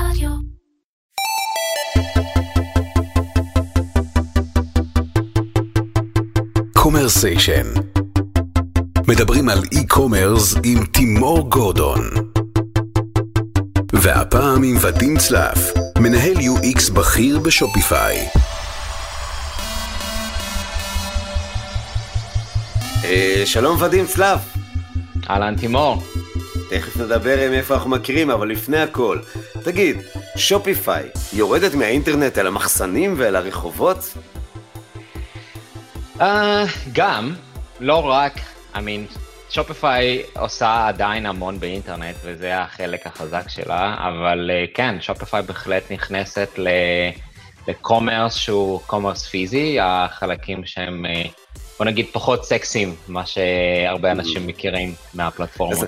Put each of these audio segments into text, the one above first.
רדיו. קומרסיישן. מדברים על e-commerce עם תימור גורדון. והפעם עם ודים צלף, מנהל UX בכיר בשופיפיי. אה, שלום ודים צלב, אהלן תימור. תכף נדבר מאיפה אנחנו מכירים, אבל לפני הכל, תגיד, שופיפיי יורדת מהאינטרנט אל המחסנים ואל הרחובות? Uh, גם, לא רק, I mean, שופיפיי עושה עדיין המון באינטרנט וזה החלק החזק שלה, אבל uh, כן, שופיפיי בהחלט נכנסת ל commerce שהוא commerce פיזי, החלקים שהם, uh, בוא נגיד, פחות סקסיים, מה שהרבה אנשים מכירים מהפלטפורמה. אז,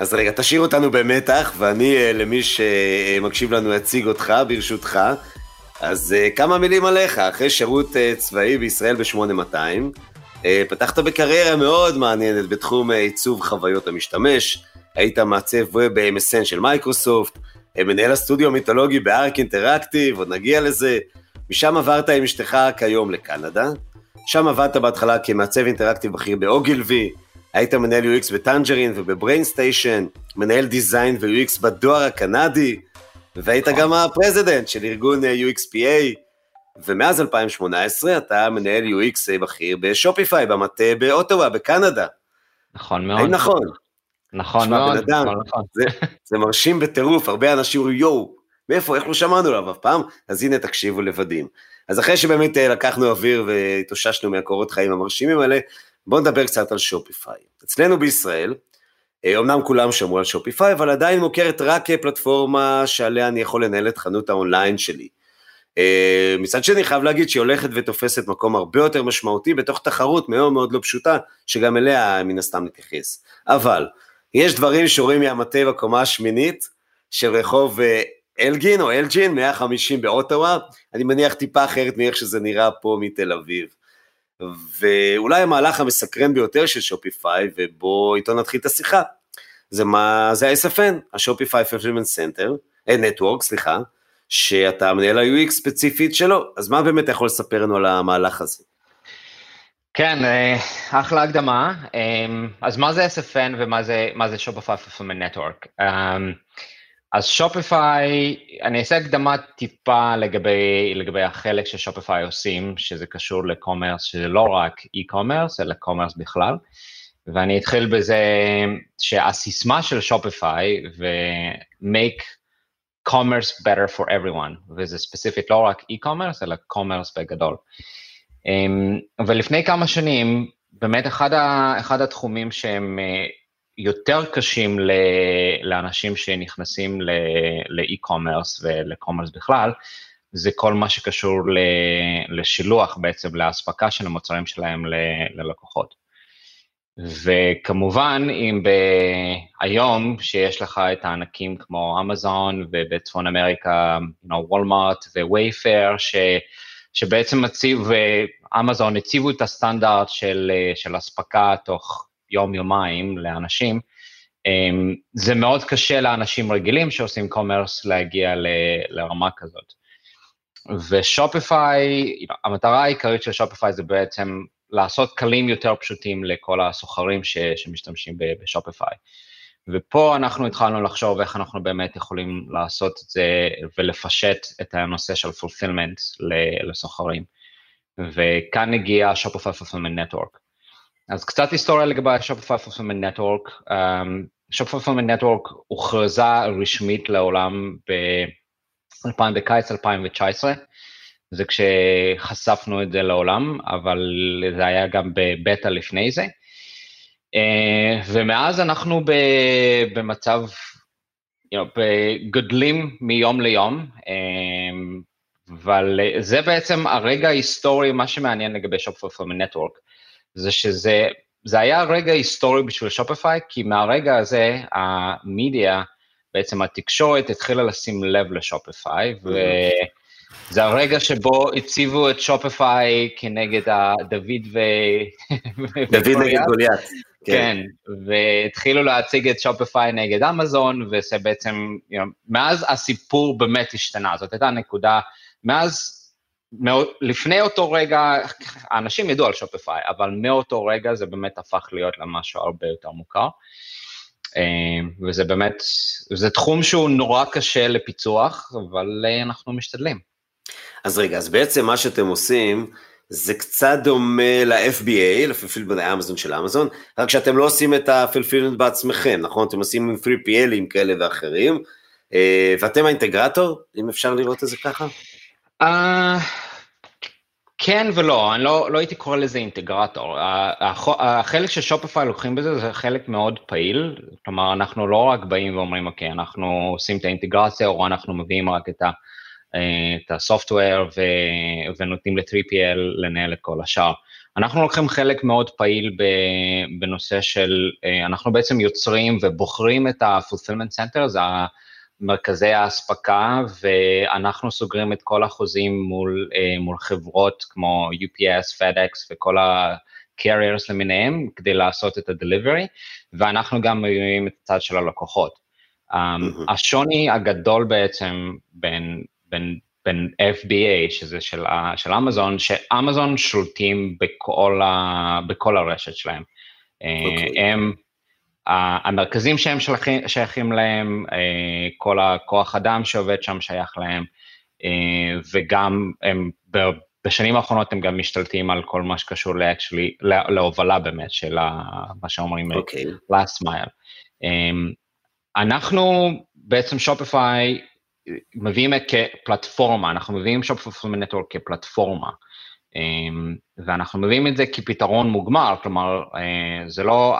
אז רגע, תשאיר אותנו במתח, ואני, אה, למי שמקשיב לנו, אציג אותך, ברשותך. אז אה, כמה מילים עליך, אחרי שירות אה, צבאי בישראל ב-8200, פתחת בקריירה מאוד מעניינת בתחום עיצוב חוויות המשתמש, היית מעצב web ב-MSN של מייקרוסופט, מנהל הסטודיו המיתולוגי בארק אינטראקטיב, עוד נגיע לזה, משם עברת עם אשתך כיום לקנדה, שם עבדת בהתחלה כמעצב אינטראקטיב בכיר באוגילבי, היית מנהל UX בטנג'רין ובריינסטיישן, מנהל design ו-UX בדואר הקנדי, והיית גם ה president של ארגון אה, UXPA, ומאז 2018 אתה מנהל UX בכיר בשופיפיי, במטה באוטווה, בקנדה. נכון מאוד. האם נכון? נכון מאוד. אדם, נכון, נכון. זה, זה מרשים בטירוף, הרבה אנשים אומרים, יואו, מאיפה, איך לא שמענו עליו אף פעם? אז הנה תקשיבו לבדים. אז אחרי שבאמת אה, לקחנו אוויר והתאוששנו מהקורות חיים המרשימים האלה, בואו נדבר קצת על שופיפיי. אצלנו בישראל, אומנם כולם שמעו על שופיפיי, אבל עדיין מוכרת רק כפלטפורמה שעליה אני יכול לנהל את חנות האונליין שלי. אה, מצד שני, חייב להגיד שהיא הולכת ותופסת מקום הרבה יותר משמעותי בתוך תחרות מאוד מאוד לא פשוטה, שגם אליה מן הסתם נתייחס. אבל, יש דברים שרואים מהמטה בקומה השמינית של רחוב אה, אלגין או אלג'ין, 150 באוטווה, אני מניח טיפה אחרת מאיך שזה נראה פה מתל אביב. ואולי המהלך המסקרן ביותר של שופיפיי, ובו איתו נתחיל את השיחה, זה מה, זה ה-SFN, השופיפיי Center, אה, Network, סליחה, שאתה מנהל ה-UX ספציפית שלו, אז מה באמת אתה יכול לספר לנו על המהלך הזה? כן, אה, אחלה הקדמה. אה, אז מה זה SFN ומה זה, זה Shopify Fulfillment Network? אז שופיפיי, אני אעשה הקדמה טיפה לגבי, לגבי החלק ששופיפיי עושים, שזה קשור ל commerce, שזה לא רק e-commerce, אלא commerce בכלל. ואני אתחיל בזה שהסיסמה של שופיפיי, ו-make commerce better for everyone, וזה ספציפית לא רק e-commerce, אלא commerce בגדול. אמ, ולפני כמה שנים, באמת אחד, ה, אחד התחומים שהם אה, יותר קשים לאנשים שנכנסים לאי-קומרס ולקומרס בכלל, זה כל מה שקשור לשילוח בעצם, לאספקה של המוצרים שלהם ללקוחות. וכמובן, אם היום שיש לך את הענקים כמו אמזון ובצפון אמריקה, וולמארט Wayfair, שבעצם הציב, אמזון הציבו את הסטנדרט של, של אספקה תוך יום-יומיים לאנשים, אמ, זה מאוד קשה לאנשים רגילים שעושים commerce להגיע לרמה כזאת. ושופיפיי, המטרה העיקרית של שופיפיי זה בעצם לעשות כלים יותר פשוטים לכל הסוחרים ש, שמשתמשים בשופיפיי. ופה אנחנו התחלנו לחשוב איך אנחנו באמת יכולים לעשות את זה ולפשט את הנושא של fulfillment לסוחרים. וכאן הגיע Shopify Fulfillment Network. אז קצת היסטוריה לגבי Shopify Fulfillment Network. Um, Shopify Fulfillment Network הוכרזה רשמית לעולם ב- בקיץ 2019, זה כשחשפנו את זה לעולם, אבל זה היה גם בבטא לפני זה. Uh, ומאז אנחנו במצב, you know, גדלים מיום ליום, um, אבל זה בעצם הרגע ההיסטורי, מה שמעניין לגבי Shopify Fulfillment Network. זה שזה זה היה רגע היסטורי בשביל שופיפיי, כי מהרגע הזה המדיה, בעצם התקשורת התחילה לשים לב לשופיפיי. וזה הרגע שבו הציבו את שופיפיי כנגד דוד ו... דוד נגד גוליית. כן, והתחילו להציג את שופיפיי נגד אמזון, וזה בעצם, you know, מאז הסיפור באמת השתנה, זאת הייתה נקודה, מאז, לפני אותו רגע, האנשים ידעו על שופיפיי, אבל מאותו רגע זה באמת הפך להיות למשהו הרבה יותר מוכר. אה, וזה באמת, זה תחום שהוא נורא קשה לפיצוח, אבל אה, אנחנו משתדלים. אז רגע, אז בעצם מה שאתם עושים, זה קצת דומה ל-FBA, לפלפילמנט אמזון של אמזון, רק שאתם לא עושים את הפלפילמנט בעצמכם, נכון? אתם עושים עם 3PLים כאלה ואחרים, אה, ואתם האינטגרטור, אם אפשר לראות את זה ככה? Uh, כן ולא, אני לא, לא הייתי קורא לזה אינטגרטור. החלק ששופיפיי לוקחים בזה זה חלק מאוד פעיל, כלומר אנחנו לא רק באים ואומרים אוקיי, אנחנו עושים את האינטגרציה או אנחנו מביאים רק את ה... את הסופטוור ונותנים ל-3PL לנהל את כל השאר. אנחנו לוקחים חלק מאוד פעיל בנושא של, אה, אנחנו בעצם יוצרים ובוחרים את ה-fulfillment center, זה מרכזי האספקה, ואנחנו סוגרים את כל החוזים מול, אה, מול חברות כמו UPS, FedEx וכל ה-carriers למיניהם, כדי לעשות את ה-delivery, ואנחנו גם מביאים את הצד של הלקוחות. Mm-hmm. השוני הגדול בעצם בין בין, בין FBA, שזה של, של אמזון, שאמזון שולטים בכל, ה, בכל הרשת שלהם. Okay. אוקיי. הם, המרכזים שהם שייכים, שייכים להם, אה, כל הכוח אדם שעובד שם שייך להם, אה, וגם הם, בשנים האחרונות הם גם משתלטים על כל מה שקשור ל-actually, להובלה באמת של מה שאומרים okay. אוקיי. last mile. אה, אנחנו בעצם שופיפיי מביאים כפלטפורמה, אנחנו מביאים Shopify Fulfillment Network כפלטפורמה, ואנחנו מביאים את זה כפתרון מוגמר, כלומר, אה, זה לא,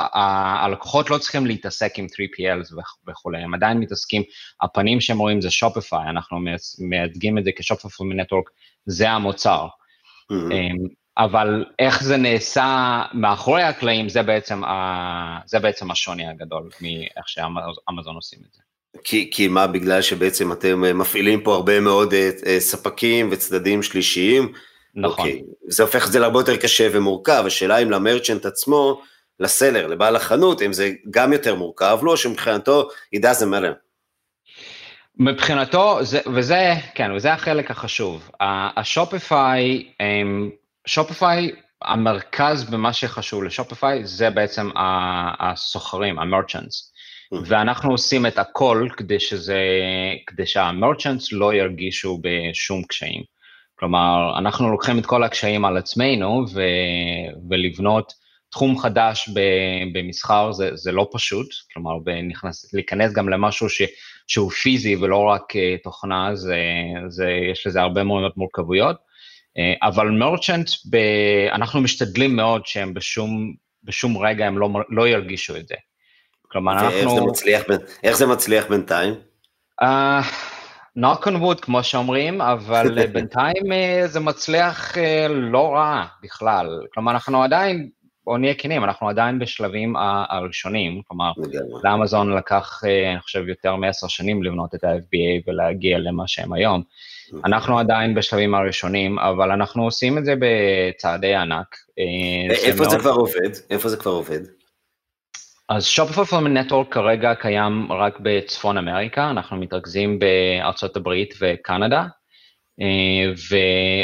הלקוחות לא צריכים להתעסק עם 3PLs וכולי, הם עדיין מתעסקים, הפנים שהם רואים זה שופיפיי, אנחנו מייצגים את זה כ Shopify Fulfillment Network, זה המוצר. Mm-hmm. אבל איך זה נעשה מאחורי הקלעים, זה בעצם, ה, זה בעצם השוני הגדול מאיך שאמזון עושים את זה. כי, כי מה, בגלל שבעצם אתם מפעילים פה הרבה מאוד אה, אה, ספקים וצדדים שלישיים? נכון. אוקיי. זה הופך את זה להרבה יותר קשה ומורכב, השאלה אם למרצ'נט עצמו, לסלר, לבעל החנות, אם זה גם יותר מורכב לו, או שמבחינתו, it doesn't matter. מבחינתו, זה, וזה, כן, וזה החלק החשוב. השופיפיי, שופיפיי, המרכז במה שחשוב לשופיפיי, זה בעצם הסוחרים, המרצ'נטס. ואנחנו עושים את הכל כדי שזה, כדי שהמרצ'נטס לא ירגישו בשום קשיים. כלומר, אנחנו לוקחים את כל הקשיים על עצמנו, ו, ולבנות תחום חדש ב, במסחר זה, זה לא פשוט, כלומר, בנכנס, להיכנס גם למשהו ש, שהוא פיזי ולא רק uh, תוכנה, זה, זה, יש לזה הרבה מאוד מורכבויות, uh, אבל מרצ'נט, אנחנו משתדלים מאוד שהם בשום, בשום רגע הם לא, לא ירגישו את זה. כלומר, אנחנו... ואיך זה מצליח, איך זה מצליח בינתיים? Uh, knock on wood, כמו שאומרים, אבל אה, בינתיים uh, זה מצליח uh, לא רע בכלל. כלומר, אנחנו עדיין, בואו נהיה כנים, אנחנו עדיין בשלבים הראשונים, כלומר, לאמזון לקח, אני חושב, יותר מעשר שנים לבנות את ה-FBA ולהגיע למה שהם היום. אנחנו עדיין בשלבים הראשונים, אבל אנחנו עושים את זה בצעדי ענק. איפה זה כבר עובד? איפה זה כבר עובד? אז Shopify Fulfillment Network כרגע קיים רק בצפון אמריקה, אנחנו מתרכזים בארצות הברית וקנדה, אה,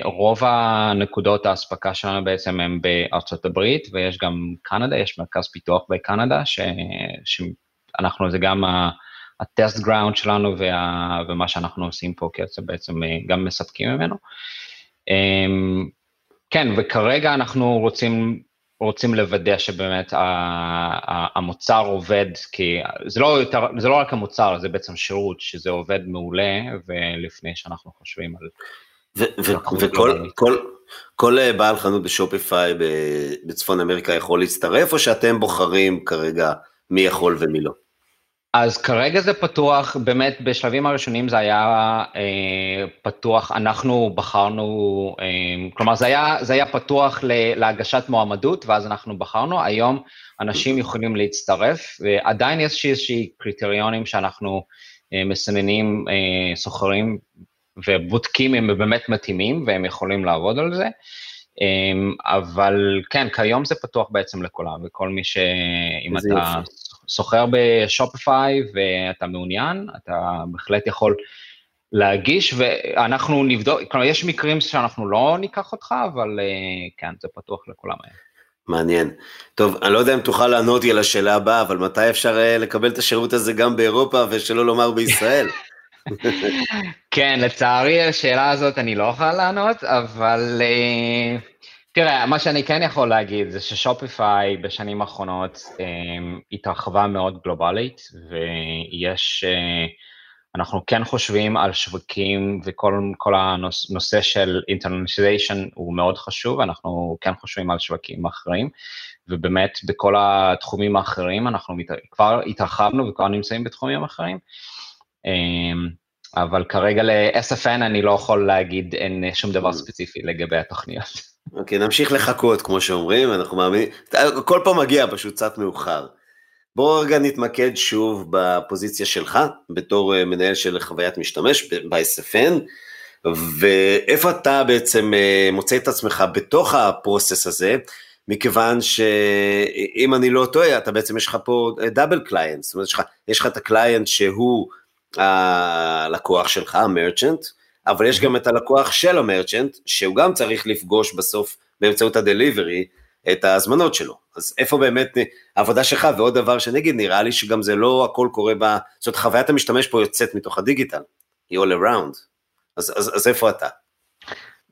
ורוב הנקודות האספקה שלנו בעצם הם בארצות הברית, ויש גם קנדה, יש מרכז פיתוח בקנדה, ש... שאנחנו, זה גם הטסט גראונד שלנו וה... ומה שאנחנו עושים פה, כי זה בעצם אה, גם מספקים ממנו. אה, כן, וכרגע אנחנו רוצים רוצים לוודא שבאמת המוצר עובד, כי זה לא, יותר, זה לא רק המוצר, זה בעצם שירות, שזה עובד מעולה, ולפני שאנחנו חושבים על... וכל כל, כל אה, בעל חנות בשופיפיי בצפון אמריקה יכול להצטרף, או שאתם בוחרים כרגע מי יכול ומי לא? אז כרגע זה פתוח, באמת בשלבים הראשונים זה היה אה, פתוח, אנחנו בחרנו, אה, כלומר זה היה, זה היה פתוח להגשת מועמדות ואז אנחנו בחרנו, היום אנשים יכולים להצטרף, ועדיין יש איזושהי קריטריונים שאנחנו אה, מסננים אה, סוחרים ובודקים אם הם באמת מתאימים והם יכולים לעבוד על זה. אמ, אבל כן, כיום זה פתוח בעצם לכולם, וכל מי ש... אם אתה סוחר בשופיפיי ואתה מעוניין, אתה בהחלט יכול להגיש, ואנחנו נבדוק, כלומר, יש מקרים שאנחנו לא ניקח אותך, אבל אה, כן, זה פתוח לכולם היום. מעניין. טוב, אני לא יודע אם תוכל לענות לי על השאלה הבאה, אבל מתי אפשר אה, לקבל את השירות הזה גם באירופה, ושלא לומר בישראל? כן, לצערי השאלה הזאת אני לא אוכל לענות, אבל uh, תראה, מה שאני כן יכול להגיד זה ששופיפיי בשנים האחרונות um, התרחבה מאוד גלובלית, ויש, uh, אנחנו כן חושבים על שווקים וכל הנושא של אינטרנציזיישן הוא מאוד חשוב, אנחנו כן חושבים על שווקים אחרים, ובאמת בכל התחומים האחרים אנחנו כבר התרחבנו וכבר נמצאים בתחומים אחרים. אמ, אבל כרגע ל-SFN אני לא יכול להגיד, אין שום דבר mm. ספציפי לגבי התוכניות. אוקיי, נמשיך לחכות, כמו שאומרים, אנחנו מאמינים, כל פעם מגיע פשוט קצת מאוחר. בואו רגע נתמקד שוב בפוזיציה שלך, בתור אה, מנהל של חוויית משתמש ב-SFN, ואיפה אתה בעצם אה, מוצא את עצמך בתוך ה process הזה, מכיוון שאם אני לא טועה, אתה בעצם יש לך פה double client, זאת אומרת, יש לך, יש לך את ה client שהוא הלקוח שלך, ה merchant, אבל יש גם את הלקוח של המרצ'נט, שהוא גם צריך לפגוש בסוף באמצעות הדליברי את ההזמנות שלו. אז איפה באמת העבודה שלך, ועוד דבר שנגיד, נראה לי שגם זה לא הכל קורה ב... זאת אומרת, חוויית המשתמש פה יוצאת מתוך הדיגיטל, היא all around. אז, אז, אז איפה אתה?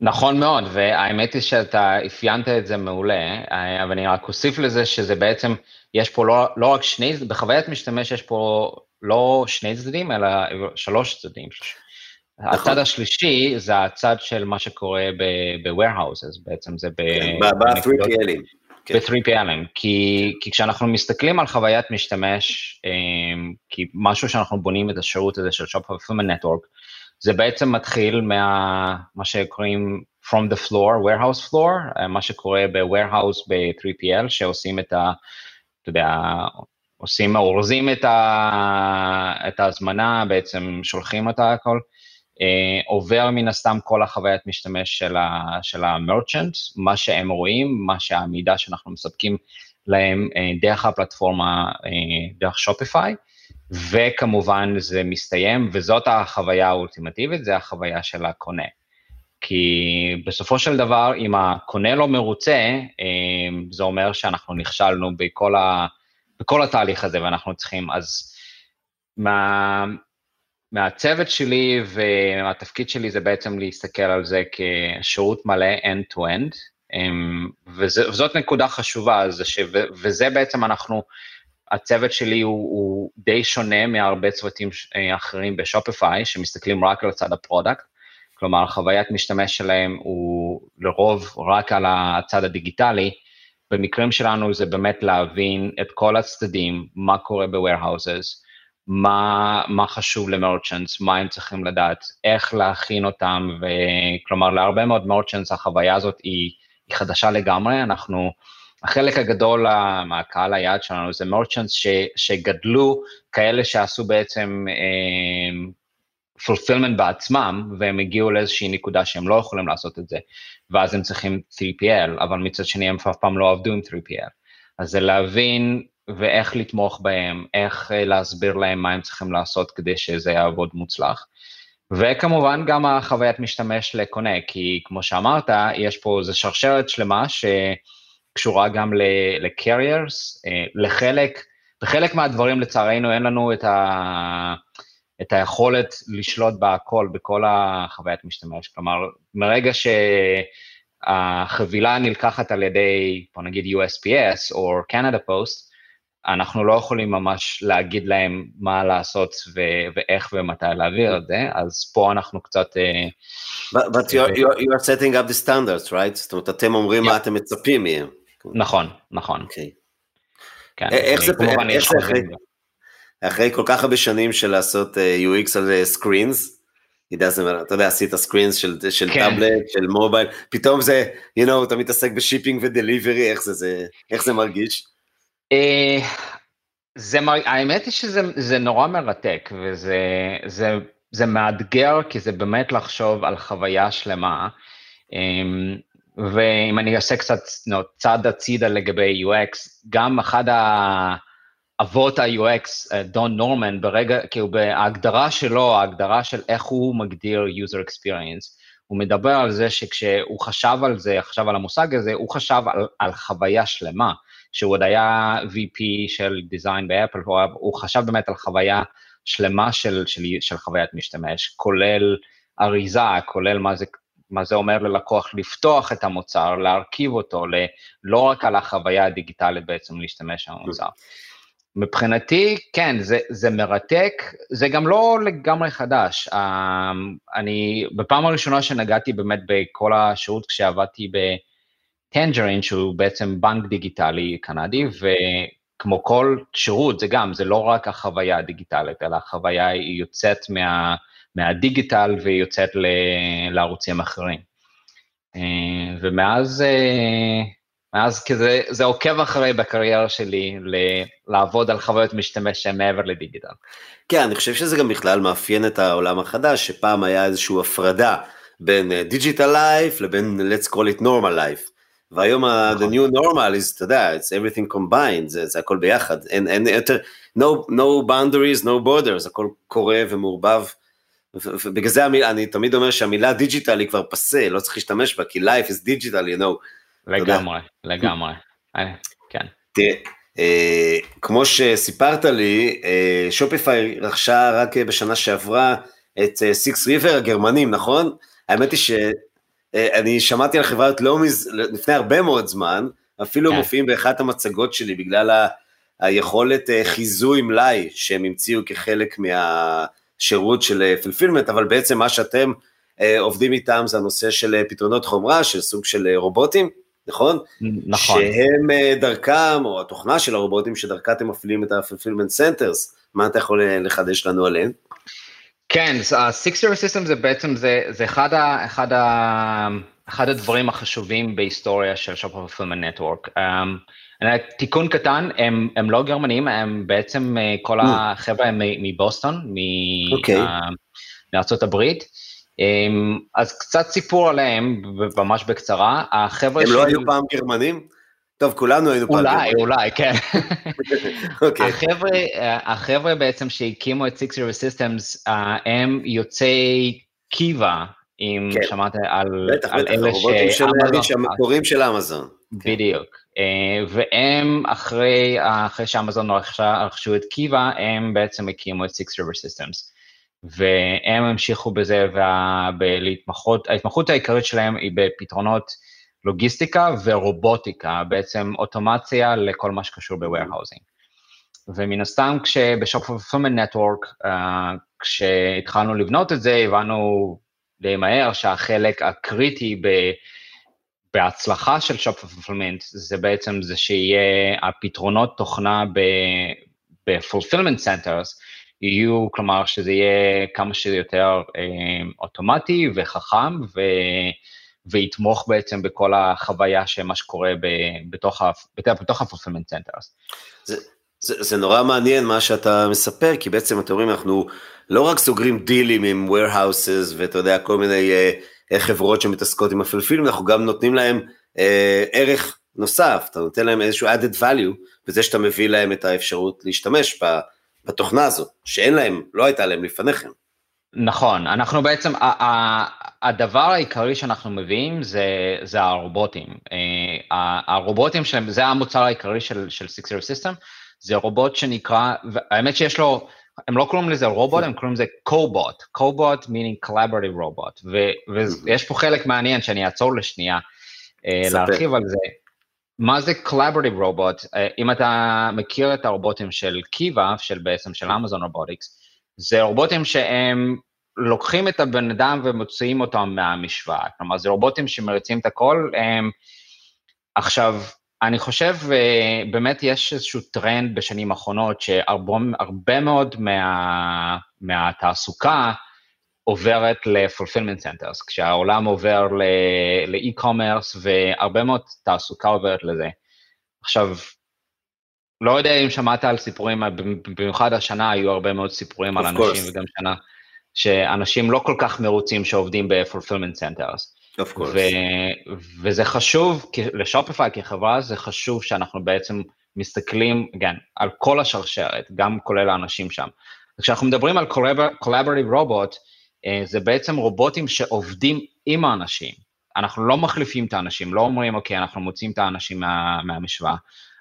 נכון מאוד, והאמת היא שאתה אפיינת את זה מעולה, אבל אני רק אוסיף לזה שזה בעצם, יש פה לא, לא רק שני, בחוויית משתמש יש פה לא שני צדדים, אלא שלוש צדדים. נכון. הצד השלישי זה הצד של מה שקורה ב-warehouses, בעצם זה ב... כן, ב-3PLים. ב-3PLים, כי, כי כשאנחנו מסתכלים על חוויית משתמש, אמ, כי משהו שאנחנו בונים את השירות הזה של Shop Fulfillment Network, זה בעצם מתחיל מה מה שקוראים From the floor, warehouse floor, מה שקורה ב-warehouse ב-3PL, שעושים את ה... אתה יודע, עושים, אורזים את, ה, את ההזמנה, בעצם שולחים אותה הכל, אה, עובר מן הסתם כל החוויית משתמש של, ה, של המרצ'נט, מה שהם רואים, מה שהמידע שאנחנו מספקים להם אה, דרך הפלטפורמה, אה, דרך שופיפיי, וכמובן זה מסתיים, וזאת החוויה האולטימטיבית, זה החוויה של הקונה. כי בסופו של דבר, אם הקונה לא מרוצה, אה, זה אומר שאנחנו נכשלנו בכל ה... בכל התהליך הזה, ואנחנו צריכים, אז מה, מהצוות שלי והתפקיד שלי זה בעצם להסתכל על זה כשירות מלא end-to-end, אמ, וזאת נקודה חשובה, וזה בעצם אנחנו, הצוות שלי הוא, הוא די שונה מהרבה צוותים אה, אחרים בשופיפיי, שמסתכלים רק על הצד ה product, כלומר, חוויית משתמש שלהם הוא לרוב רק על הצד הדיגיטלי, במקרים שלנו זה באמת להבין את כל הצדדים, מה קורה ב-warehouses, מה, מה חשוב למרצ'נטס, מה הם צריכים לדעת, איך להכין אותם, וכלומר להרבה מאוד מרצ'נטס החוויה הזאת היא, היא חדשה לגמרי, אנחנו, החלק הגדול מהקהל היעד שלנו זה מרצ'נטס שגדלו, כאלה שעשו בעצם אה, fulfillment בעצמם, והם הגיעו לאיזושהי נקודה שהם לא יכולים לעשות את זה, ואז הם צריכים 3PL, אבל מצד שני הם אף פעם לא עבדו עם 3PL. אז זה להבין ואיך לתמוך בהם, איך אה, להסביר להם מה הם צריכים לעשות כדי שזה יעבוד מוצלח. וכמובן גם החוויית משתמש לקונה, כי כמו שאמרת, יש פה איזו שרשרת שלמה שקשורה גם ל-carriers, אה, לחלק, בחלק מהדברים לצערנו אין לנו את ה... את היכולת לשלוט בהכל, בכל החוויית משתמש. כלומר, מרגע שהחבילה נלקחת על ידי, בוא נגיד USPS או Canada Post, אנחנו לא יכולים ממש להגיד להם מה לעשות ו- ואיך ומתי להעביר את זה, אז פה אנחנו קצת... Uh, but, but you're, you're, you are setting up the standards, right? זאת אומרת, אתם אומרים yeah. מה אתם מצפים מהם. נכון, נכון. Okay. אוקיי. כן, איך זה, איך זה אחרי... אחרי כל כך הרבה שנים של לעשות אה, UX על סקרינס, אה, אתה יודע, עשית screens של, של כן. טאבלט, של מובייל, פתאום זה, you know, אתה מתעסק ב shipping ו delivery, איך זה, זה, איך זה מרגיש? Uh, זה, האמת היא שזה נורא מרתק, וזה זה, זה מאתגר, כי זה באמת לחשוב על חוויה שלמה. Um, ואם אני אעשה קצת no, צעד הצידה לגבי UX, גם אחד האבות ה-UX, דון נורמן, ברגע, כאילו בהגדרה שלו, ההגדרה של איך הוא מגדיר user experience, הוא מדבר על זה שכשהוא חשב על זה, חשב על המושג הזה, הוא חשב על, על חוויה שלמה. שהוא עוד היה VP של דיזיין באפל, הוא חשב באמת על חוויה שלמה של, של, של חוויית משתמש, כולל אריזה, כולל מה זה, מה זה אומר ללקוח לפתוח את המוצר, להרכיב אותו, לא רק על החוויה הדיגיטלית בעצם להשתמש במוצר. מבחינתי, כן, זה, זה מרתק, זה גם לא לגמרי חדש. Uh, אני, בפעם הראשונה שנגעתי באמת בכל השירות כשעבדתי ב... Tangerine, שהוא בעצם בנק דיגיטלי קנדי, וכמו כל שירות, זה גם, זה לא רק החוויה הדיגיטלית, אלא החוויה היא יוצאת מה, מהדיגיטל והיא יוצאת ל, לערוצים אחרים. אה, ומאז, אה, מאז כזה, זה עוקב אחרי בקריירה שלי ל- לעבוד על חוויות משתמש שהן מעבר לדיגיטל. כן, אני חושב שזה גם בכלל מאפיין את העולם החדש, שפעם היה איזושהי הפרדה בין digital uh, life לבין let's call it normal life. והיום ה- the new normal is, אתה יודע, it's everything combined, זה, זה הכל ביחד, אין, אין יותר, no, no boundaries, no borders, הכל קורה ומעורבב. ובגלל זה המילה, אני תמיד אומר שהמילה digital היא כבר פסה, לא צריך להשתמש בה, כי life is digital, you know. לגמרי, לגמרי, אה, כן. תראה, אה, כמו שסיפרת לי, אה, שופיפיי רכשה רק בשנה שעברה את סיקס ריבר הגרמנים, נכון? האמת היא ש... אה, אני שמעתי על חברת לומיז לפני הרבה מאוד זמן, אפילו כן. מופיעים באחת המצגות שלי בגלל ה, היכולת אה, חיזוי מלאי שהם המציאו כחלק מהשירות של פלפילמנט, אבל בעצם מה שאתם אה, עובדים איתם זה הנושא של פתרונות חומרה, של סוג של רובוטים, נכון? נכון. שהם דרכם, או התוכנה של הרובוטים שדרכה אתם מפעילים את ה-fulfillment centers, מה אתה יכול לחדש לנו עליהם? כן, ה-Six Zero System זה בעצם, זה, זה אחד, ה, אחד, ה, אחד הדברים החשובים בהיסטוריה של Fulfillment Network. Um, תיקון קטן, הם, הם לא גרמנים, הם בעצם אה, כל mm. החבר'ה הם מבוסטון, מארצות okay. הברית. Um, אז קצת סיפור עליהם, ממש בקצרה. החבר'ה הם לא היו פעם גרמנים? טוב, כולנו היינו פעם. אולי, אולי, כן. אוקיי. החבר'ה, החבר'ה בעצם שהקימו את Six Zero Systems, אה, הם יוצאי קיבה, אם כן. שמעת על, בטח, על בטח, אלה ש... בטח, שהמקורים של אמזון. כן. בדיוק. כן. והם, אחרי, אחרי שאמזון רכשו את קיבה, הם בעצם הקימו את Six River Systems. והם המשיכו בזה, ולהתמחות, ההתמחות העיקרית שלהם היא בפתרונות לוגיסטיקה ורובוטיקה, בעצם אוטומציה לכל מה שקשור ב-warehousing. ומן הסתם כשב Shopify Fulfillment Network, כשהתחלנו לבנות את זה, הבנו די מהר שהחלק הקריטי ב... בהצלחה של Shopify Fulfillment זה בעצם זה שיהיה הפתרונות תוכנה ב-fulfillment centers, יהיו, כלומר שזה יהיה כמה שיותר אה, אוטומטי וחכם, ו... ויתמוך בעצם בכל החוויה של מה שקורה בתוך, בתוך ה-fulfillment centers. זה, זה, זה נורא מעניין מה שאתה מספר, כי בעצם אתם אומרים, אנחנו לא רק סוגרים דילים עם warehouses ואתה יודע, כל מיני uh, חברות שמתעסקות עם הפלפילים, אנחנו גם נותנים להם uh, ערך נוסף, אתה נותן להם איזשהו added value, בזה שאתה מביא להם את האפשרות להשתמש בתוכנה הזאת, שאין להם, לא הייתה להם לפני כן. נכון, אנחנו בעצם, הדבר העיקרי שאנחנו מביאים זה, זה הרובוטים. אה, הרובוטים שלהם, זה המוצר העיקרי של, של Six Zero System, זה רובוט שנקרא, האמת שיש לו, הם לא קוראים לזה רובוט, הם קוראים לזה קובוט, קובוט meaning collaborative robot, ויש פה חלק מעניין שאני אעצור לשנייה אה, להרחיב על זה. מה זה collaborative robot? אה, אם אתה מכיר את הרובוטים של Kiva, של בעצם של Amazon Robotics, זה רובוטים שהם לוקחים את הבן אדם ומוציאים אותם מהמשוואה. כלומר, זה רובוטים שמריצים את הכל. הם... עכשיו, אני חושב, אה, באמת יש איזשהו טרנד בשנים האחרונות, שהרבה מאוד מה, מהתעסוקה עוברת ל-fulfillment centers, כשהעולם עובר ל-e-commerce והרבה מאוד תעסוקה עוברת לזה. עכשיו, לא יודע אם שמעת על סיפורים, במיוחד השנה היו הרבה מאוד סיפורים על אנשים, וגם שנה, שאנשים לא כל כך מרוצים שעובדים ב-fulfillment centers. Of course. ו- וזה חשוב, לשופיפיי כחברה זה חשוב שאנחנו בעצם מסתכלים, כן, על כל השרשרת, גם כולל האנשים שם. כשאנחנו מדברים על Collaborative Robot, אה, זה בעצם רובוטים שעובדים עם האנשים. אנחנו לא מחליפים את האנשים, לא אומרים, אוקיי, אנחנו מוצאים את האנשים מה, מהמשוואה.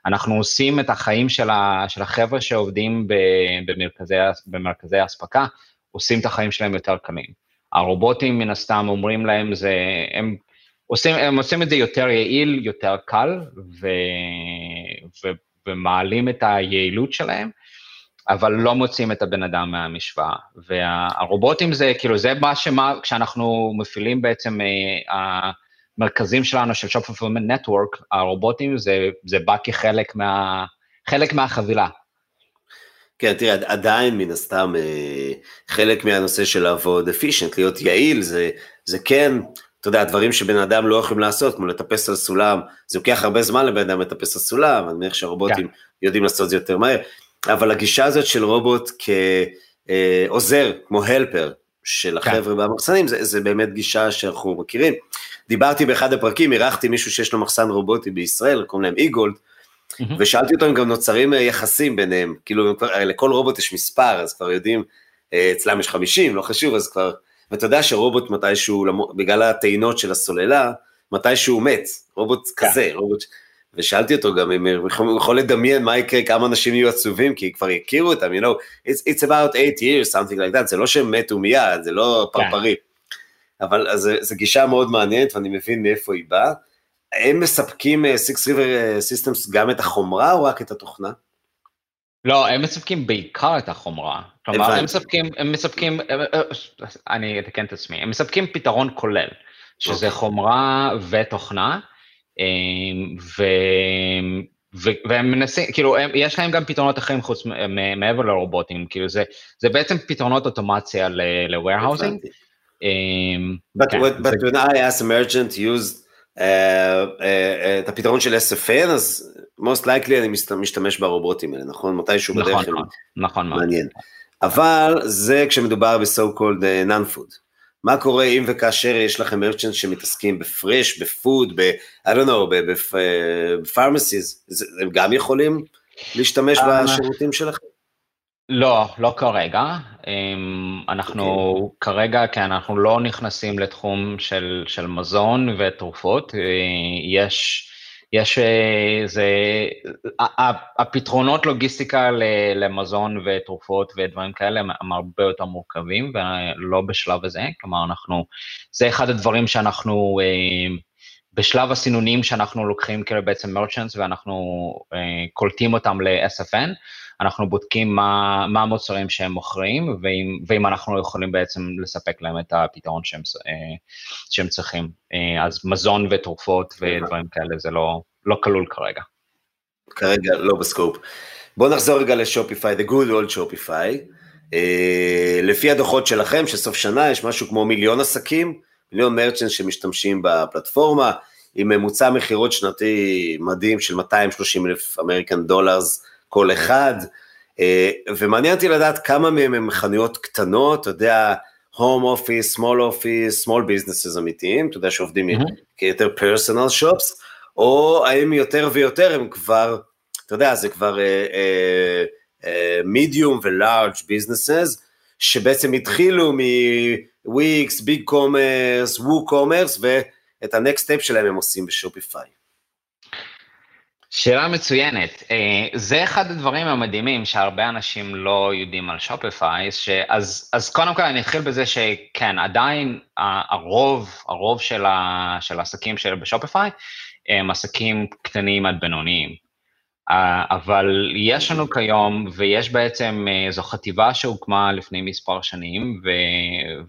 אנחנו עושים את החיים של, ה, של החבר'ה שעובדים במרכזי, במרכזי האספקה, עושים את החיים שלהם יותר קלים. הרובוטים מן הסתם אומרים להם, זה, הם, עושים, הם עושים את זה יותר יעיל, יותר קל, ו, ו, ומעלים את היעילות שלהם, אבל לא מוצאים את הבן אדם מהמשוואה. והרובוטים זה, כאילו, זה מה שמה, כשאנחנו מפעילים בעצם, אה, המרכזים שלנו של Shop Fulfillment Network, הרובוטים זה, זה בא כחלק מה, חלק מהחבילה. כן, תראה, עדיין מן הסתם אה, חלק מהנושא של לעבוד אפישנט, להיות יעיל, זה, זה כן, אתה יודע, דברים שבן אדם לא יכולים לעשות, כמו לטפס על סולם, זה לוקח הרבה זמן לבן אדם לטפס על סולם, אני מניח שהרובוטים כן. יודעים לעשות את זה יותר מהר, אבל הגישה הזאת של רובוט כעוזר, כמו הלפר, של כן. החבר'ה כן. במחסנים, זה, זה באמת גישה שאנחנו מכירים. דיברתי באחד הפרקים, אירחתי מישהו שיש לו מחסן רובוטי בישראל, קוראים להם איגולד, mm-hmm. ושאלתי אותו אם גם נוצרים אה, יחסים ביניהם, כאילו לכל רובוט יש מספר, אז כבר יודעים, אה, אצלם יש 50, לא חשוב, אז כבר, ואתה יודע שרובוט מתישהו, בגלל הטעינות של הסוללה, מתישהו מת, רובוט כן. כזה, רובוט... ושאלתי אותו גם אם הוא יכול לדמיין מה יקרה, כמה אנשים יהיו עצובים, כי כבר יכירו אותם, you know, it's, it's about eight years, something like that, זה לא שהם מתו מיד, זה לא כן. פרפרים. אבל זו גישה מאוד מעניינת ואני מבין מאיפה היא באה. הם מספקים Six River אה, Systems גם את החומרה או רק את התוכנה? לא, הם מספקים בעיקר את החומרה. כלומר, הם מספקים, הם מספקים, אה, אני אתקן את עצמי, הם מספקים פתרון כולל, שזה okay. אוקיי. חומרה ותוכנה, ו... ו- והם מנסים, כאילו, הם, יש להם גם פתרונות אחרים חוץ מעבר לרובוטים, כאילו זה, זה בעצם פתרונות אוטומציה ל-warehousing. Um, but, כן, what, but זה... when I ask a merchant use uh, uh, uh, את הפתרון של SFN, אז most likely אני משתמש ברובוטים האלה, נכון? מתישהו נכון, בדרך כלל נכון, נכון, מעניין. אבל זה כשמדובר ב-so called uh, non-food. מה קורה אם וכאשר יש לכם מרצ'נט שמתעסקים בפרש, בפוד, ב... I don't know, בפרמסיס, הם גם יכולים להשתמש uh, בשירותים שלכם? לא, לא כרגע. אמ, אנחנו okay. אוקיי. כרגע, כן, אנחנו לא נכנסים לתחום של, של מזון ותרופות. אה, יש, יש, אה, זה, הפתרונות לוגיסטיקה למזון ותרופות ודברים כאלה הם הרבה יותר מורכבים ולא בשלב הזה. כלומר, אנחנו, זה אחד הדברים שאנחנו, אה, בשלב הסינונים שאנחנו לוקחים כאילו בעצם מרצ'נטס ואנחנו קולטים אותם ל-SFN, אנחנו בודקים מה, מה המוצרים שהם מוכרים, ואם, ואם אנחנו יכולים בעצם לספק להם את הפתרון שהם, אה, שהם צריכים. אה, אז מזון ותרופות ודברים כאלה זה לא, לא כלול כרגע. כרגע לא ב scope. בואו נחזור רגע לשופיפיי, the good old שופיפיי. Uh, לפי הדוחות שלכם, של סוף שנה, יש משהו כמו מיליון עסקים, מיליון merchants שמשתמשים בפלטפורמה, עם ממוצע מכירות שנתי מדהים של 230 אלף American dollars כל אחד, אה, ומעניין אותי לדעת כמה מהם הם חנויות קטנות, אתה יודע, home office, small office, small businesses אמיתיים, אתה יודע שעובדים mm-hmm. כיותר personal shops, או האם יותר ויותר הם כבר, אתה יודע, זה כבר medium ו large businesses, שבעצם התחילו מ Wix, BigCommerce, WooCommerce, ואת ה next step שלהם הם עושים בשופיפיי. שאלה מצוינת. אה, זה אחד הדברים המדהימים שהרבה אנשים לא יודעים על שופיפיי, אז, אז קודם כל אני אתחיל בזה שכן, עדיין הרוב, הרוב של, ה, של העסקים של בשופיפיי הם עסקים קטנים עד בינוניים. אה, אבל יש לנו כיום, ויש בעצם, אה, זו חטיבה שהוקמה לפני מספר שנים, ו,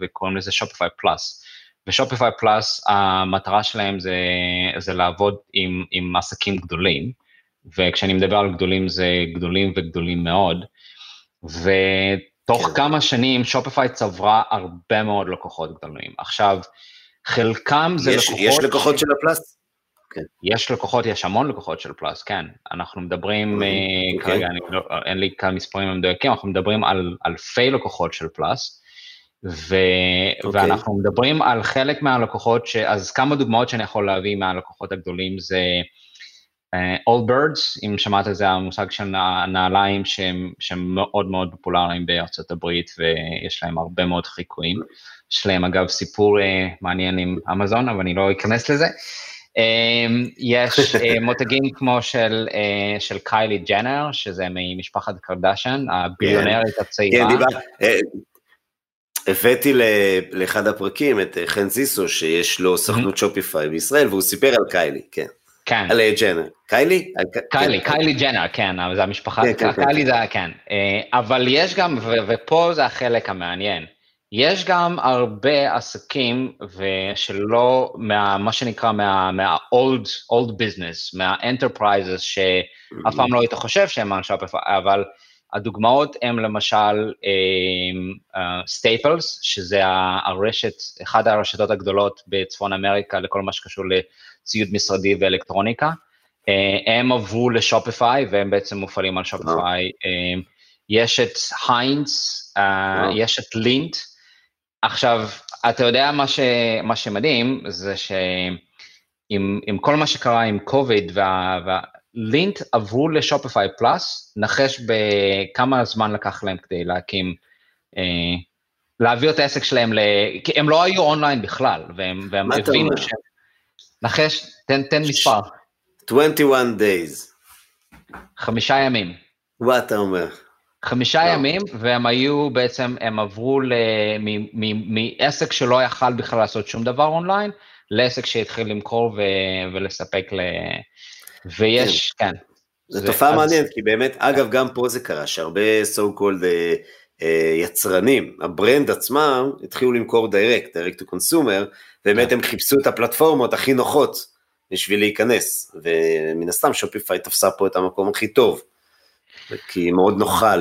וקוראים לזה שופיפיי פלאס. ושופיפיי פלאס, המטרה שלהם זה, זה לעבוד עם, עם עסקים גדולים, וכשאני מדבר על גדולים זה גדולים וגדולים מאוד, ותוך כן. כמה שנים שופיפיי צברה הרבה מאוד לקוחות גדולים. עכשיו, חלקם זה יש, לקוחות... יש לקוחות. של הפלאס? כן. יש לקוחות, יש המון לקוחות של פלאס, כן. אנחנו מדברים, okay. אוקיי. uh, כרגע אני, לא, אין לי כאן מספרים המדויקים, אנחנו מדברים על אלפי לקוחות של פלאס. ו... Okay. אוקיי. ואנחנו מדברים על חלק מהלקוחות, ש... אז כמה דוגמאות שאני יכול להביא מהלקוחות הגדולים זה uh, All Birds, אם שמעת את זה, המושג של נעליים שהם, שהם מאוד מאוד פופולריים בארצות הברית ויש להם הרבה מאוד חיקויים. יש להם אגב סיפור uh, מעניין עם אמזון, אבל אני לא אכנס לזה. Um, יש uh, מותגים כמו של, uh, של קיילי ג'נר, שזה ממשפחת קרדשן, הביליונרית הצעירה. כן, דיבר, הבאתי לאחד הפרקים את אה, חן זיסו, שיש לו סוכנות שופיפיי בישראל, והוא סיפר על קיילי, כן. כן. על אה, ג'נר. קיילי? קיילי, כן. קיילי ג'נר, כן, זה המשפחה, כן, כן, קיילי זה, כן. אה, אבל יש גם, ופה זה החלק המעניין, יש גם הרבה עסקים ושלא, מה, מה שנקרא מה, מה-old old business, מה-enterprises, שאף פעם לא היית חושב שהם שופיפיי, אבל הדוגמאות הן למשל Staples, uh, שזה הרשת, אחת הרשתות הגדולות בצפון אמריקה לכל מה שקשור לציוד משרדי ואלקטרוניקה. Uh, הם עברו לשופיפיי והם בעצם מופעלים על שופיפיי. Uh, יש את היינס, uh, יש את לינט. עכשיו, אתה יודע מה, ש, מה שמדהים זה שעם כל מה שקרה עם קוביד וה, וה, לינט עברו לשופיפיי פלאס, נחש בכמה זמן לקח להם כדי להקים, אה, להעביר את העסק שלהם, ל... כי הם לא היו אונליין בכלל, והם, והם הבינו ש... נחש, תן, תן מספר. 21 days. חמישה ימים. מה אתה אומר? חמישה לא. ימים, והם היו בעצם, הם עברו מעסק שלא יכל בכלל לעשות שום דבר אונליין, לעסק שהתחיל למכור ו- ולספק ל... ויש, כן. כן. זו תופעה. מעניינת, כי באמת, אגב, גם פה זה קרה, שהרבה so called uh, uh, יצרנים, ה brand עצמם, התחילו למכור direct, direct to consumer, באמת כן. הם חיפשו את הפלטפורמות הכי נוחות בשביל להיכנס, ומן הסתם Shopify תפסה פה את המקום הכי טוב, כי מאוד נוחה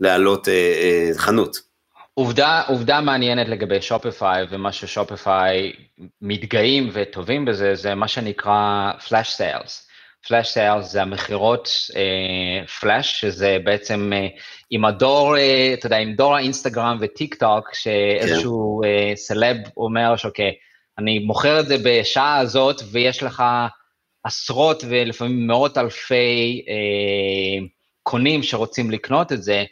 להעלות uh, uh, חנות. עובדה, עובדה מעניינת לגבי Shopify, ומה ש Shopify מתגאים וטובים בזה, זה מה שנקרא Flash Sales. Flash Sales זה המכירות פלאש, אה, שזה בעצם אה, עם הדור, אה, אתה יודע, עם דור האינסטגרם וטיק טוק, שאיזשהו כן. סלב אומר שאוקיי, אני מוכר את זה בשעה הזאת, ויש לך עשרות ולפעמים מאות אלפי אה, קונים שרוצים לקנות את זה,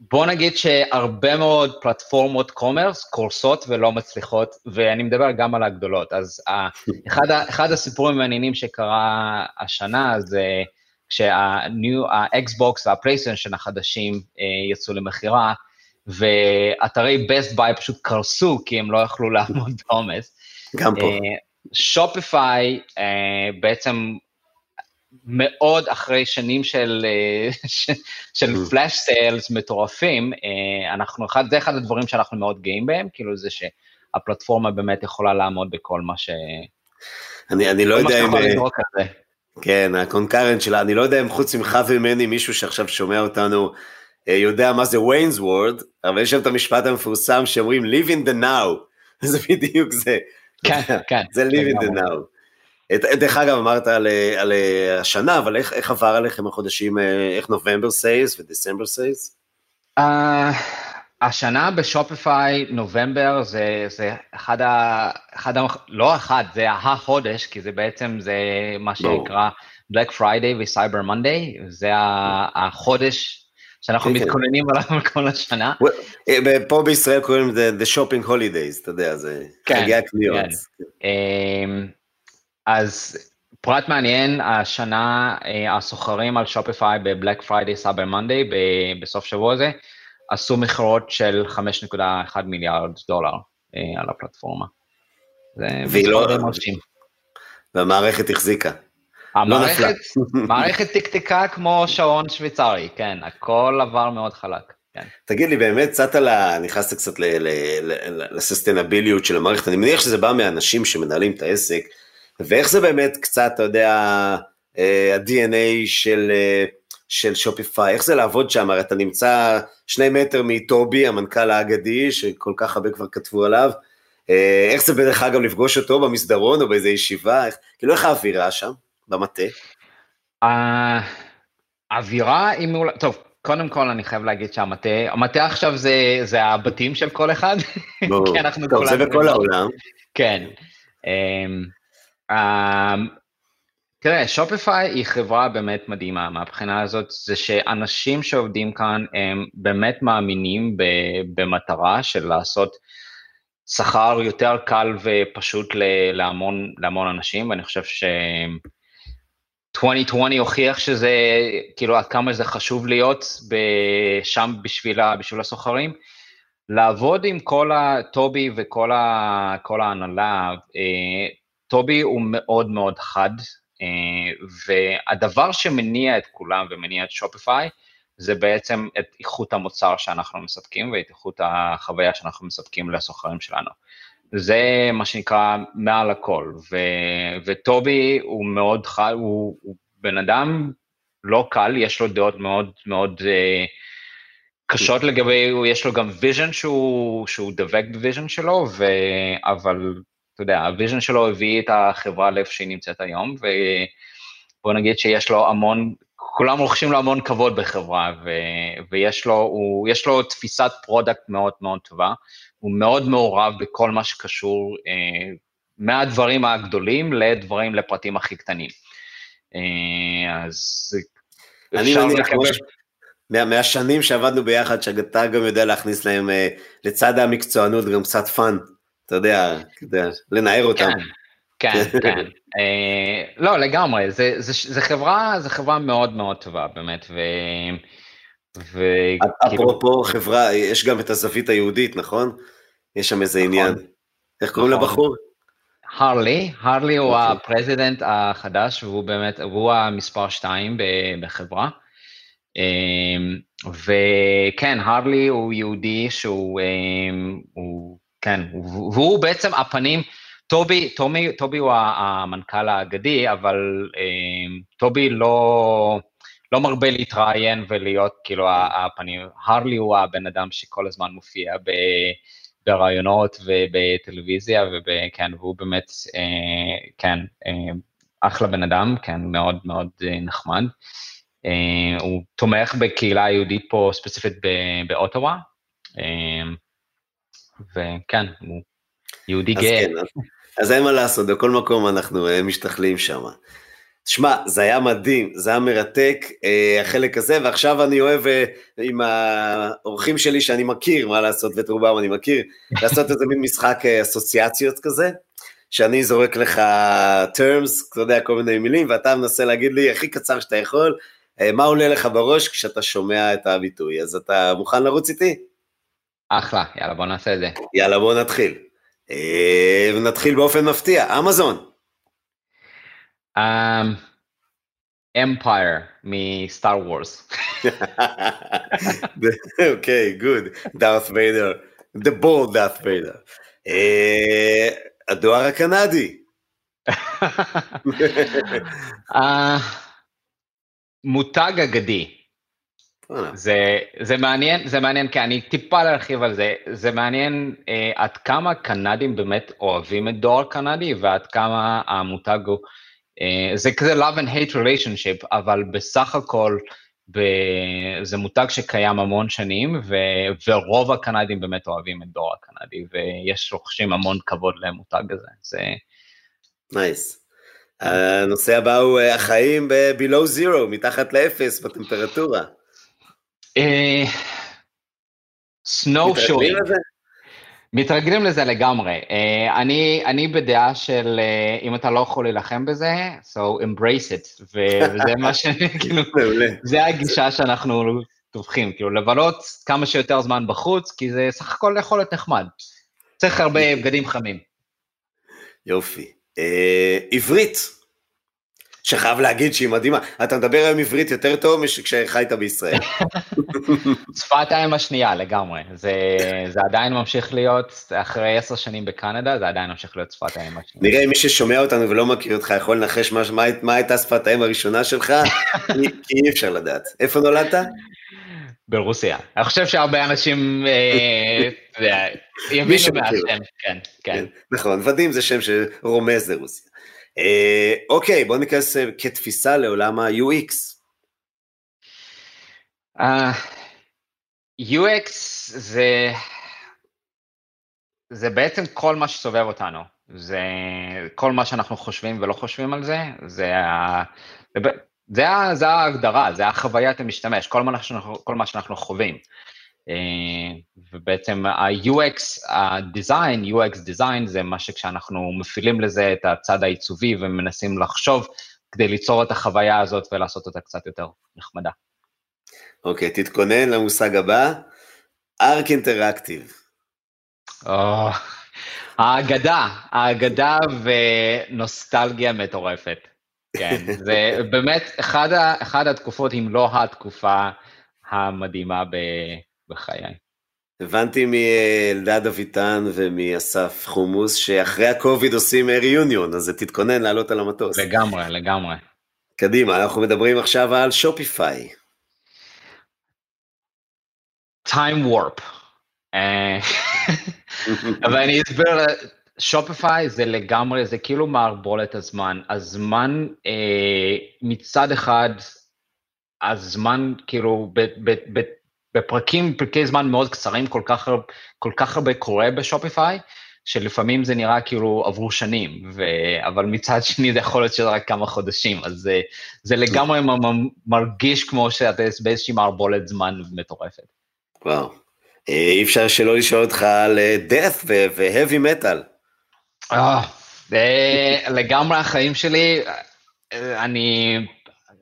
בוא נגיד שהרבה מאוד פלטפורמות commerce קורסות ולא מצליחות, ואני מדבר גם על הגדולות. אז אחד, אחד הסיפורים המעניינים שקרה השנה זה כשה Xbox וה PlayStation החדשים אה, יצאו למכירה, ואתרי Best Buy פשוט קרסו כי הם לא יכלו לעמוד בעומס. גם פה. Shopify uh, בעצם מאוד אחרי שנים של, אה, של flash mm. sales מטורפים, אה, אנחנו, אחד, זה אחד הדברים שאנחנו מאוד גאים בהם, כאילו זה שהפלטפורמה באמת יכולה לעמוד בכל מה ש... אני, אני לא יודע אם... אה, כן, ה concurrent שלה, אני לא יודע אם חוץ ממך וממני מישהו שעכשיו שומע אותנו יודע מה זה Wayne's World, אבל יש שם את המשפט המפורסם שאומרים live in the now, זה בדיוק זה. כן, כן. זה live in the now. דרך אגב, אמרת על, על השנה, אבל איך, איך עבר עליכם החודשים, איך נובמבר סייס ודצמבר סייס? Uh, השנה ב Shopify, נובמבר, זה, זה אחד ה... אחד ה... לא אחד, זה החודש, כי זה בעצם, זה מה שנקרא Black Friday ו-Cyber Monday, זה החודש שאנחנו כן, כן. מתכוננים עליו כל השנה. אה, פה בישראל קוראים לזה The Shopping Holidays, אתה יודע, זה כן, חגי הקניות. אז פרט מעניין, השנה אה, הסוחרים על Shopify ב Black Friday Cyber Monday בסוף שבוע הזה, עשו מכירות של 5.1 מיליארד דולר אה, על הפלטפורמה. והיא לא... והמערכת החזיקה. לא המערכת, מערכת תקתקה כמו שעון שוויצרי, כן, הכל עבר מאוד חלק. כן. תגיד לי, באמת קצת על ה... נכנסת קצת לססטנביליות של המערכת, אני מניח שזה בא מאנשים שמנהלים את העסק, ואיך זה באמת קצת, אתה יודע, אה, ה-DNA של, אה, של שופיפיי, איך זה לעבוד שם, הרי אתה נמצא שני מטר מטובי, המנכ"ל האגדי, שכל כך הרבה כבר כתבו עליו, אה, איך זה בדרך אגב לפגוש אותו במסדרון או באיזה ישיבה, איך, כאילו איך האווירה שם, במטה? האווירה היא מעולה, טוב, קודם כל אני חייב להגיד שהמטה, המטה עכשיו זה, זה הבתים של כל אחד. כי אנחנו טוב, זה כולנו- בכל העולם. כן. אמ, תראה, שופיפיי היא חברה באמת מדהימה מהבחינה הזאת, זה שאנשים שעובדים כאן הם באמת מאמינים במטרה של לעשות שכר יותר קל ופשוט להמון, להמון אנשים, ואני חושב ש... 2020 הוכיח שזה, כאילו עד כמה זה חשוב להיות שם בשביל, בשביל הסוחרים. לעבוד עם כל הטובי וכל ההנהלה, אה, טובי הוא מאוד מאוד חד, אה, והדבר שמניע את כולם ומניע את שופיפיי, זה בעצם את איכות המוצר שאנחנו מספקים ואת איכות החוויה שאנחנו מספקים לסוחרים שלנו. זה מה שנקרא מעל הכל, ו, וטובי הוא מאוד חד, הוא, הוא בן אדם לא קל, יש לו דעות מאוד מאוד אה, קשות לגבי, יש לו גם vision שהוא, שהוא דבק ב vision שלו, ו, אבל אתה יודע, ה vision שלו הביא את החברה לאיפה שהיא נמצאת היום, ובוא נגיד שיש לו המון, כולם רוכשים לו המון כבוד בחברה, ו, ויש לו, הוא, לו תפיסת product מאוד מאוד טובה, הוא מאוד מעורב בכל מה שקשור, אה, מהדברים הגדולים לדברים, לפרטים הכי קטנים. אה, אז אני אפשר לקבל- מה- מהשנים שעבדנו ביחד, שאתה גם יודע להכניס להם אה, לצד המקצוענות גם קצת fun, אתה יודע, לנער אותם. כן, כן, כן. אה, לא, לגמרי, זה חברה, חברה מאוד מאוד טובה, באמת, ו... וכאילו, אפרופו חברה, יש גם את הזווית היהודית, נכון? יש שם איזה נכון. עניין. איך קוראים נכון. לבחור? הרלי, הרלי הוא אוקיי. ה president החדש, והוא באמת, הוא המספר שתיים ב- בחברה. אמ, וכן, הרלי הוא יהודי שהוא, אמ, הוא, כן, הוא- והוא בעצם הפנים, טובי, טומי, טובי הוא המנכ"ל האגדי, אבל אמ, טובי לא, לא מרבה להתראיין ולהיות כאילו הפנים. הרלי הוא הבן אדם שכל הזמן מופיע ב... ברעיונות ובטלוויזיה, וכן, והוא באמת, אה, כן, אה, אחלה בן אדם, כן, מאוד מאוד אה, נחמד. אה, הוא תומך בקהילה היהודית פה, ספציפית באוטווה, אה, וכן, הוא יהודי אז גאה. כן, אז- אז אין מה לעשות, בכל מקום אנחנו אה, משתכלים שם. שמע, זה היה מדהים, זה היה מרתק, אה, החלק הזה, ועכשיו אני אוהב אה, עם האורחים שלי שאני מכיר, מה לעשות, ואת רובם אני מכיר, לעשות איזה מין משחק אה, אסוציאציות כזה, שאני זורק לך terms, אתה יודע, כל מיני מילים, ואתה מנסה להגיד לי הכי קצר שאתה יכול, אה, מה עולה לך בראש כשאתה שומע את הביטוי, אז אתה מוכן לרוץ איתי? אחלה, יאללה, בוא נעשה את זה. יאללה, בואו נתחיל. אה, ונתחיל באופן מפתיע, אמזון. Empire מסטאר וורס. אוקיי, גוד, דארת ויידר, the bold דארת ויידר. אה, הדואר הקנדי. אה, מותג אגדי. זה, זה מעניין, זה מעניין, כי אני טיפה להרחיב על זה, זה מעניין אה, עד כמה קנדים באמת אוהבים את דואר קנדי ועד כמה המותג הוא, אה, זה כזה love and hate relationship, אבל בסך הכל ב, זה מותג שקיים המון שנים, ו, ורוב הקנדים באמת אוהבים את דואר הקנדי, ויש רוכשים המון כבוד למותג הזה. זה, נייס. הנושא הבא הוא אה, החיים ב-below zero, מתחת לאפס בטמפרטורה. אה, snow מתרגלים. לזה? מתרגלים לזה לגמרי. Uh, אני, אני בדעה של uh, אם אתה לא יכול להילחם בזה, so embrace it, וזה מה ש... כאילו. זה הגישה שאנחנו טובחים, כאילו לבלות כמה שיותר זמן בחוץ, כי זה סך הכל יכול להיות נחמד. צריך הרבה בגדים חמים. יופי. אה, עברית, שחייב להגיד שהיא מדהימה. אתה מדבר היום עברית יותר טוב משכשחיית בישראל. שפת האם השנייה לגמרי, זה, זה עדיין ממשיך להיות, אחרי עשר שנים בקנדה, זה עדיין ממשיך להיות שפת האם השנייה. נראה אם מי ששומע אותנו ולא מכיר אותך יכול לנחש מה, מה, מה הייתה שפת האם הראשונה שלך, כי, אי אפשר לדעת. איפה נולדת? ברוסיה. אני חושב שהרבה אנשים אה, יודע, יבינו. מהשם, כן, כן. נכון, ודים זה שם שרומז לרוסיה. אה, אוקיי, בוא ניכנס אה, כתפיסה לעולם ה-UX. Uh, UX זה, זה בעצם כל מה שסובב אותנו. זה כל מה שאנחנו חושבים ולא חושבים על זה, זה, ה, זה, זה ההגדרה, זה החוויית המשתמש, כל מה שאנחנו, כל מה שאנחנו חווים. אה, ובעצם ה-UX, ה-design, UX design זה מה שכשאנחנו מפעילים לזה את הצד העיצובי ומנסים לחשוב כדי ליצור את החוויה הזאת ולעשות אותה קצת יותר נחמדה. אוקיי, okay, תתכונן למושג הבא, ארק אינטראקטיב. האגדה, האגדה ונוסטלגיה מטורפת. כן, זה באמת אחד, אחד התקופות, אם לא התקופה המדהימה ב, בחיי. הבנתי מאלדד אביטן ומאסף חומוס שאחרי הקוביד עושים ריוניון, אז תתכונן לעלות על המטוס. לגמרי, לגמרי. קדימה, אנחנו מדברים עכשיו על שופיפיי. time warp. אה, אבל אני אסביר, שופיפיי זה לגמרי, זה כאילו מערבולת הזמן. הזמן, אה, מצד אחד, הזמן כאילו, ב, ב, ב, בפרקים, פרקי זמן מאוד קצרים, כל כך, כל כך הרבה קורה בשופיפיי, שלפעמים זה נראה כאילו עברו שנים, ו... אבל מצד שני זה יכול להיות שזה רק כמה חודשים, אז זה, זה לגמרי מרגיש כמו שאתה באיזושהי מערבולת זמן מטורפת. וואו. אה, אי אפשר שלא לשאול אותך על אה, death ו-heavy metal. אה, לגמרי החיים שלי, אני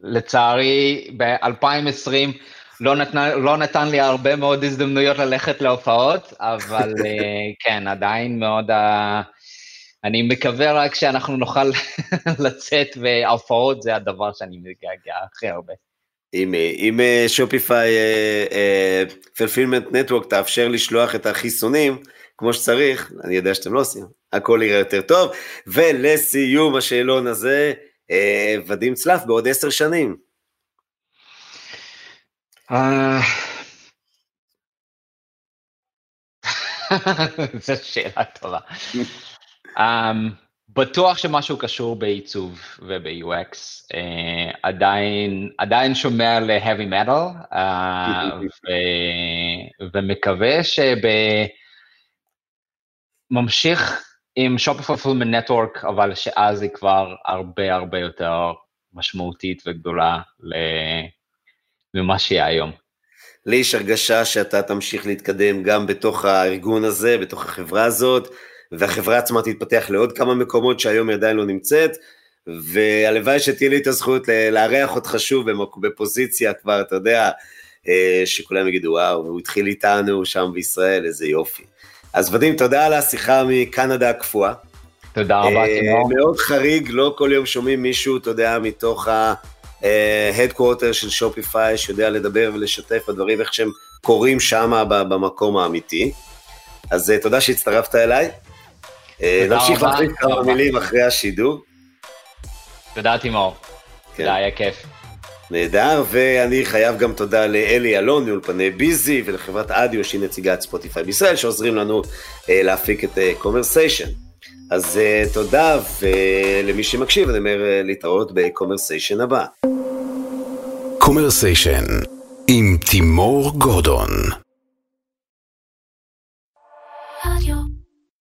לצערי ב-2020 לא, לא נתן לי הרבה מאוד הזדמנויות ללכת להופעות, אבל כן, עדיין מאוד, אני מקווה רק שאנחנו נוכל לצאת, וההופעות זה הדבר שאני מתגעגע הכי הרבה. אם, אם שופיפיי פלפילמנט נטוורק תאפשר לשלוח את החיסונים כמו שצריך, אני יודע שאתם לא עושים, הכל יראה יותר טוב. ולסיום השאלון הזה, אה, ודים צלף בעוד עשר שנים. אה, זו שאלה טובה. um, בטוח שמשהו קשור בעיצוב וב-UX, uh, עדיין, עדיין שומע ל-heavy metal, uh, ו, ומקווה שממשיך עם Shopify Fulfillment Network, אבל שאז היא כבר הרבה הרבה יותר משמעותית וגדולה ממה שהיא היום. לי יש הרגשה שאתה תמשיך להתקדם גם בתוך הארגון הזה, בתוך החברה הזאת, והחברה עצמה תתפתח לעוד כמה מקומות שהיום היא עדיין לא נמצאת, והלוואי שתהיה לי את הזכות לארח אותך שוב בפוזיציה כבר, אתה יודע, אה, שכולם יגידו, וואו, הוא התחיל איתנו שם בישראל, איזה יופי. אז ודים, תודה על השיחה מקנדה הקפואה. תודה רבה. אה, מאוד חריג, לא כל יום שומעים מישהו, אתה יודע, מתוך ה-headquarter אה, של שופיפיי, שיודע לדבר ולשתף בדברים, איך שהם קורים שם במקום האמיתי. אז תודה שהצטרפת אליי. אה, נמשיך להחליט כמה מילים אחרי השידור. תודה תימור, כן. תודה, היה כיף. נהדר, ואני חייב גם תודה לאלי אלון מאולפני ביזי ולחברת אדיו שהיא נציגת ספוטיפיי בישראל שעוזרים לנו אה, להפיק את קומרסיישן. אה, אז אה, תודה, ולמי שמקשיב, אני אומר אה, להתראות בקומרסיישן הבא. קומרסיישן עם תימור גורדון. רדיו